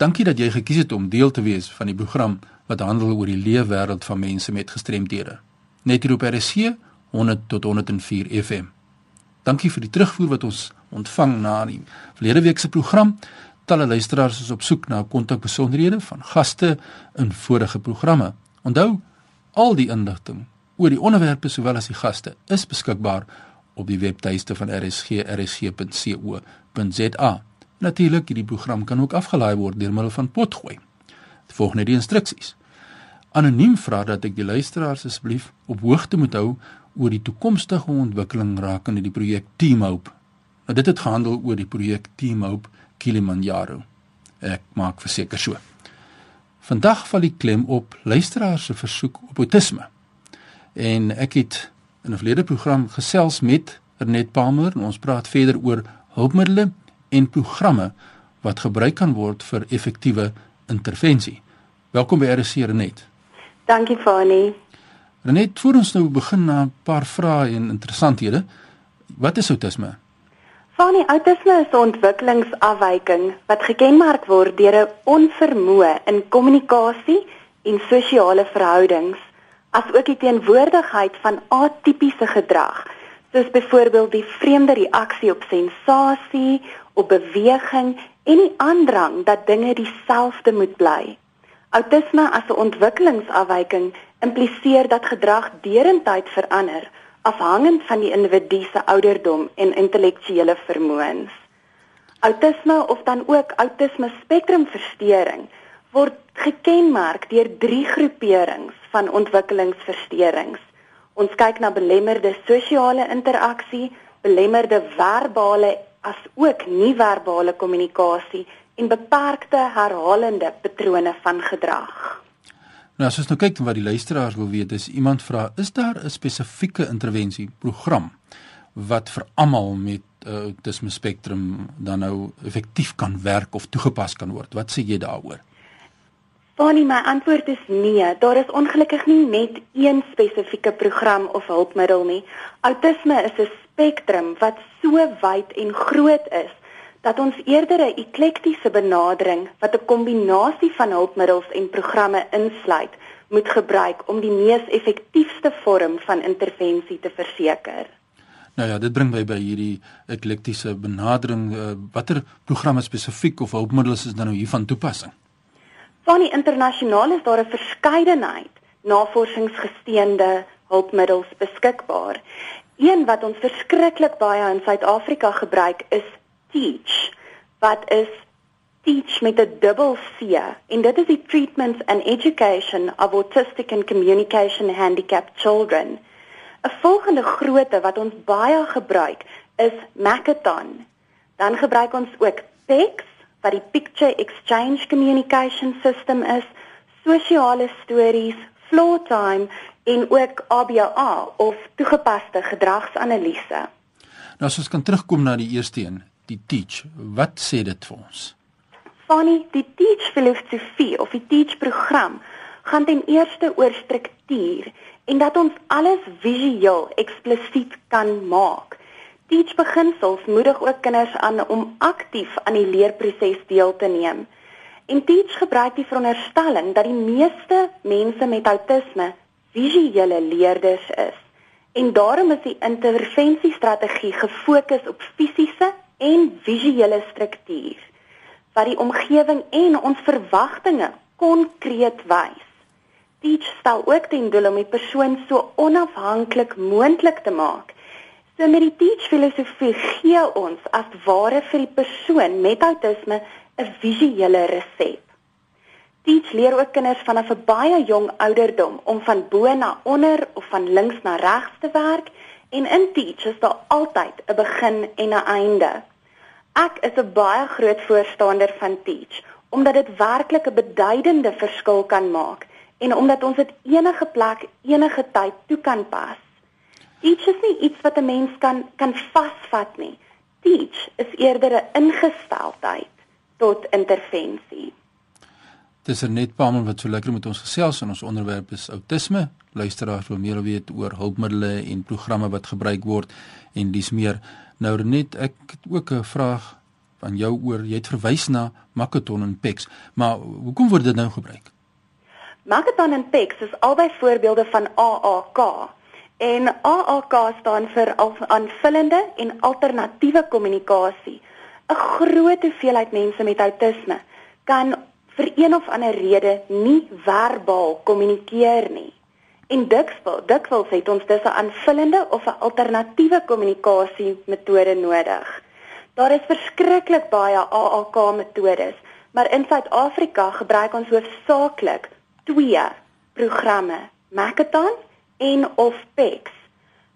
Dankie dat jy gekies het om deel te wees van die program wat handel oor die leefwêreld van mense met gestremdhede. Net hier op RC 100 tot 104 FM. Dankie vir die terugvoer wat ons ontvang na die verlede week se program. Talle luisteraars is op soek na kontakbesonderhede van gaste in vorige programme. Onthou, al die inligting oor die onderwerpe sowel as die gaste is beskikbaar op die webtuiste van RSG rsg.co.za. Natuurlik, hierdie program kan ook afgelaai word deur middel van Potgooi. Die volgende die instruksies. Anoniem vra dat ek die luisteraars asseblief op hoogte moet hou oor die toekomstige ontwikkeling rakende die projek Team Hope. Nou dit het gehandel oor die projek Team Hope Kilimanjaro. Ek maak verseker so. Vandag val die klem op luisteraars se versoek op autisme. En ek het in 'n verlede program gesels met Ernet Palmer en ons praat verder oor hulpmiddels en programme wat gebruik kan word vir effektiewe intervensie. Welkom by RC Ernet. Dankie Fani. Ernet, voor ons nou begin na 'n paar vrae en interessanthede. Wat is autisme? Fani, autisme is 'n ontwikkelingsafwyking wat gekenmerk word deur 'n onvermoë in kommunikasie en sosiale verhoudings asook die teenwoordigheid van atipiese gedrag soos byvoorbeeld die vreemde reaksie op sensasie, op beweging en die aandrang dat dinge dieselfde moet bly. Autisme as 'n ontwikkelingsafwyking impliseer dat gedrag derentyd verander afhangend van die individu se ouderdom en intellektuele vermoëns. Autisme of dan ook autisme spektrumversteuring word gekenmerk deur drie groeperings van ontwikkelingsversteurings. Ons kyk na belemmerde sosiale interaksie, belemmerde verbale as ook nie-verbale kommunikasie en beperkte herhalende patrone van gedrag. Nou as ons nou kyk wat die luisteraars wil weet, is iemand vra, is daar 'n spesifieke intervensie program wat vir almal met uh, autisme spektrum dan nou effektief kan werk of toegepas kan word? Wat sê jy daaroor? Bonnie, my antwoord is nee. Daar is ongelukkig nie net een spesifieke program of hulpmiddel nie. Autisme is 'n spektrum wat so wyd en groot is dat ons eerder 'n eklektiese benadering wat 'n kombinasie van hulpmiddels en programme insluit, moet gebruik om die mees effektiewe vorm van intervensie te verseker. Nou ja, dit bring my by hierdie eklektiese benadering. Uh, watter programme spesifiek of hulpmiddels is dan nou hiervan toepassing? Van die internasionaal is daar 'n verskeidenheid navorsingsgesteunde hulpmiddels beskikbaar. Een wat ons verskriklik baie in Suid-Afrika gebruik is Teach. Wat is Teach met 'n dubbel C en dit is die Treatment and Education of Autistic and Communication Handicapped Children. 'n Volgende grootte wat ons baie gebruik is Makaton. Dan gebruik ons ook PECS wat die Picture Exchange Communication System is, sosiale stories, flow time en ook ABA of toegepaste gedragsanalise. Nou as ons kan terugkom na die eerste een, die teach, wat sê dit vir ons? Funny, die teach filosofie of die teach program gaan ten eerste oor struktuur en dat ons alles visueel eksplisiet kan maak. Teach beginsels moedig ook kinders aan om aktief aan die leerproses deel te neem. En Teach gebruik die veronderstelling dat die meeste mense met outisme visuele leerders is. En daarom is die intervensiestrategie gefokus op fisiese en visuele struktuur wat die omgewing en ons verwagtinge konkreet wys. Teach stel ook ten doel om die persoon so onafhanklik moontlik te maak So met die teach filosofie gee ons as ware vir die persoon met outisme 'n visuele resep. Teach leer ook kinders vanaf 'n baie jong ouderdom om van bo na onder of van links na regs te werk en in teach is daar altyd 'n begin en 'n einde. Ek is 'n baie groot voorstander van teach omdat dit werklik 'n beduidende verskil kan maak en omdat ons dit enige plek, enige tyd toe kan pas. Teach is nie iets wat 'n mens kan kan vasvat nie. Teach is eerder 'n ingesteldheid tot intervensie. Dis er net Pamel wat so lekker met ons gesels en ons onderwerp is outisme. Luisteraars wil meer weet oor hulpmiddels en programme wat gebruik word en dis meer. Nou net ek het ook 'n vraag van jou oor jy het verwys na Makaton en PEX, maar hoekom word dit nou gebruik? Makaton en PEX is albei voorbeelde van AAK. En AAK staan vir aanvullende en alternatiewe kommunikasie. 'n Groot hoeveelheid mense met outisme kan vir een of ander rede nie verbaal kommunikeer nie. En dikwels, dikwels het ons dus 'n aanvullende of 'n alternatiewe kommunikasie metode nodig. Daar is verskriklik baie AAK metodes, maar in Suid-Afrika gebruik ons hoofsaaklik twee programme, Makaton en of PEX.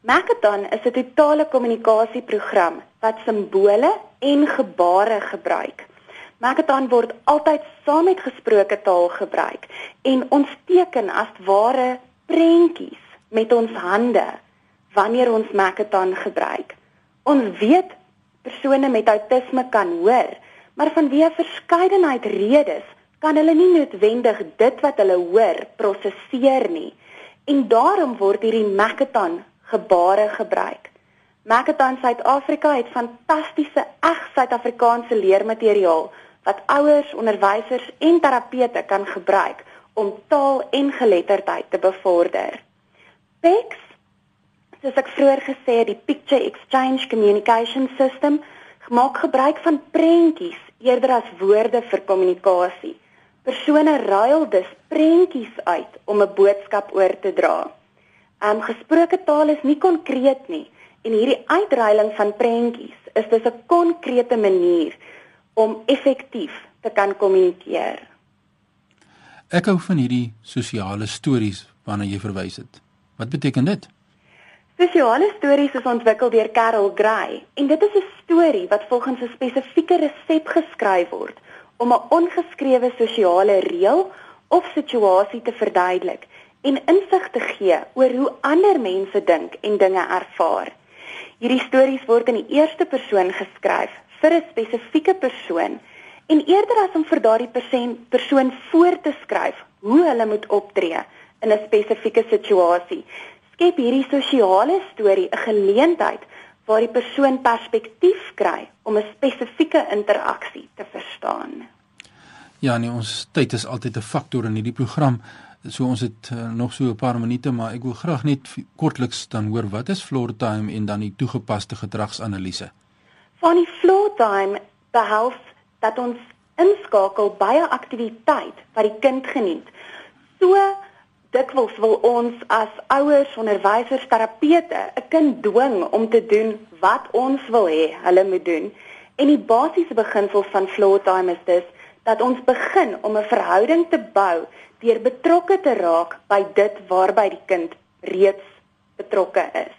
Makaton is 'n totale kommunikasieprogram wat simbole en gebare gebruik. Makaton word altyd saam met gesproke taal gebruik en ons teken as ware prentjies met ons hande wanneer ons Makaton gebruik. Ons weet persone met outisme kan hoor, maar vanweë verskeidenheid redes kan hulle nie noodwendig dit wat hulle hoor prosesseer nie. En daarom word hierdie Makaton gebare gebruik. Makaton Suid-Afrika het fantastiese eg Suid-Afrikaanse leermateriaal wat ouers, onderwysers en terapeute kan gebruik om taal en geletterdheid te bevorder. PEX, soos ek vroeër gesê het, die Picture Exchange Communication System, maak gebruik van prentjies eerder as woorde vir kommunikasie. Persone ruil dus prentjies uit om 'n boodskap oor te dra. Um gesproke taal is nie konkreet nie en hierdie uitruiling van prentjies is dus 'n konkrete manier om effektief te kan kommunikeer. Ek hou van hierdie sosiale stories waarna jy verwys het. Wat beteken dit? Sosiale stories is ontwikkel deur Carol Gray en dit is 'n storie wat volgens 'n spesifieke resep geskryf word om 'n ongeskrewe sosiale reël of situasie te verduidelik en insig te gee oor hoe ander mense dink en dinge ervaar. Hierdie stories word in die eerste persoon geskryf vir 'n spesifieke persoon en eerder as om vir daardie persoon voor te skryf hoe hulle moet optree in 'n spesifieke situasie, skep hierdie sosiale storie 'n geleentheid waar die persoon perspektief kry om 'n spesifieke interaksie te verstaan. Ja, nee, ons tyd is altyd 'n faktor in hierdie program. So ons het uh, nog so 'n paar minute, maar ek wil graag net kortliks dan hoor wat is floor time en dan die toegepaste gedragsanalise. Van die flow time behels dat ons inskakel by 'n aktiwiteit wat die kind geniet. So dikwels wil ons as ouers, onderwysers, terapeute 'n kind dwing om te doen wat ons wil hê hulle moet doen. En die basiese beginsel van flow time is dus dat ons begin om 'n verhouding te bou deur betrokke te raak by dit waarby die kind reeds betrokke is.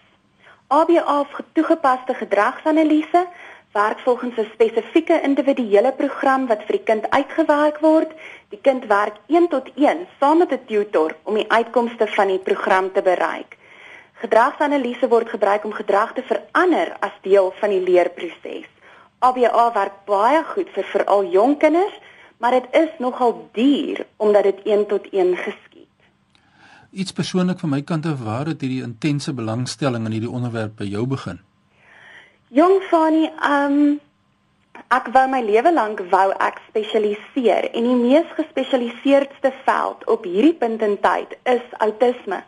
ABA of toegepaste gedragsanalise werk volgens 'n spesifieke individuele program wat vir die kind uitgewerk word. Die kind werk 1 tot 1 saam met 'n tutor om die uitkomste van die program te bereik. Gedragsanalise word gebruik om gedrag te verander as deel van die leerproses. ABA werk baie goed vir veral jong kinders, maar dit is nogal duur omdat dit 1 tot 1 geskied. Iets persoonlik van my kant af waar het hierdie intense belangstelling in hierdie onderwerp by jou begin? Jong Fani, um ek wou my lewe lank wou ek spesialiseer en die mees gespesialiseerdste veld op hierdie punt in tyd is outisme.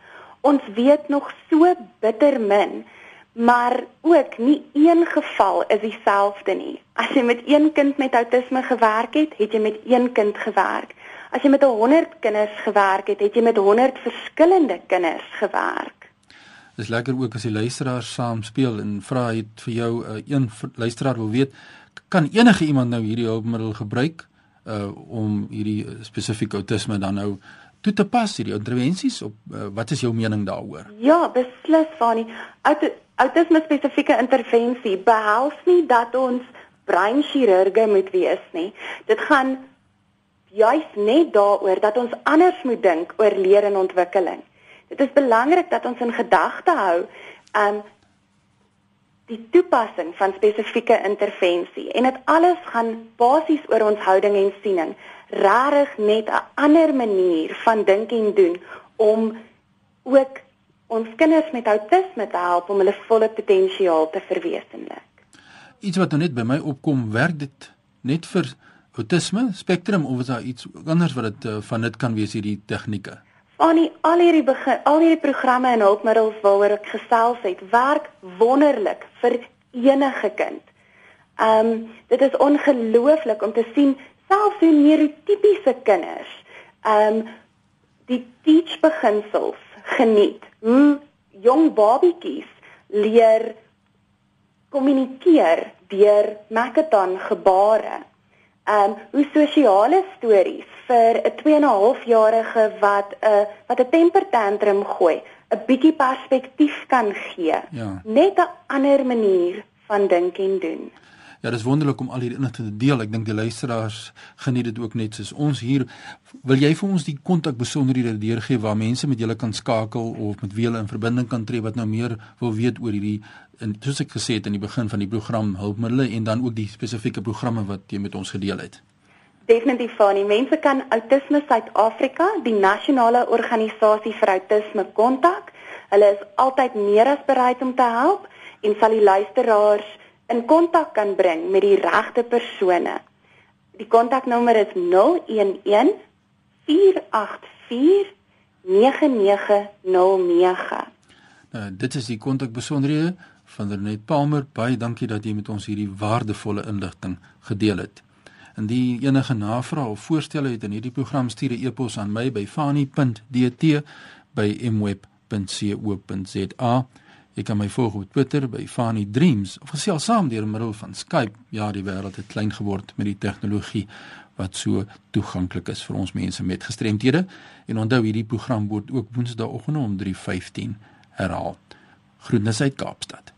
Ons weet nog so bitter min, maar ook nie een geval is dieselfde nie. As jy met een kind met outisme gewerk het, het jy met een kind gewerk. As jy met 100 kinders gewerk het, het jy met 100 verskillende kinders gewerk. Dis lekker ook as die luisteraars saam speel en vra het vir jou uh, een luisteraar wil weet kan enige iemand nou hierdie hulpmiddel gebruik uh om hierdie spesifieke autisme dan nou toe te pas hierdie intervensies op uh, wat is jou mening daaroor? Ja, beslis Fani. Aut autisme spesifieke intervensie behels nie dat ons breinchirurge moet wees nie. Dit gaan juis net daaroor dat ons anders moet dink oor leer en ontwikkeling. Dit is belangrik dat ons in gedagte hou um die toepassing van spesifieke intervensie en dit alles gaan basies oor ons houding en siening, regtig net 'n ander manier van dink en doen om ook ons kinders met outisme te help om hulle volle potensiaal te verwesenlik. iets wat nou net by my opkom, werk dit net vir autisme spektrum of is daar iets anders wat dit uh, van dit kan wees hierdie tegnieke? Annie, al hierdie begin, al hierdie programme en hulpmiddels waaroor ek gesels het, werk wonderlik vir enige kind. Ehm um, dit is ongelooflik om te sien selfs hoe neurotipiese kinders ehm um, die teach beginsels geniet. Hoe jong babietjies leer kommunikeer deur Makaton gebare. Ehm um, hoe sosiale stories vir 'n 2 en 'n half jarige wat 'n uh, wat 'n temper tantrum gooi, 'n bietjie perspektief kan gee. Ja. Net 'n ander manier van dink en doen. Ja, dis wonderlik om al hierdie inligting te deel. Ek dink die luisteraars geniet dit ook net soos ons hier. Wil jy vir ons die kontak besonderhede deurgee waar mense met julle kan skakel of met wie hulle in verbinding kan tree wat nou meer wil weet oor hierdie en soos ek gesê het aan die begin van die program hulpmiddels en dan ook die spesifieke programme wat jy met ons gedeel het. Definitief van die mense kan Autisme Suid-Afrika, die nasionale organisasie vir autisme kontak. Hulle is altyd meer as bereid om te help en sal die luisteraars in kontak kan bring met die regte persone. Die kontaknommer is 011 484 9909. Nou, dit is die kontakbesonderhede van Renet Palmer. Baie dankie dat jy met ons hierdie waardevolle inligting gedeel het. Indien enige navrae of voorstelle het in hierdie program stuur 'n e-pos aan my by fani.dt by mweb.co.za. Jy kan my volg op Twitter by Fani Dreams of gesels saam deur middel van Skype. Ja, die wêreld het klein geword met die tegnologie wat so toeganklik is vir ons mense met gestremthede. En onthou hierdie program word ook Woensdaagoggend om 3:15 herhaal. Groetnisse uit Kaapstad.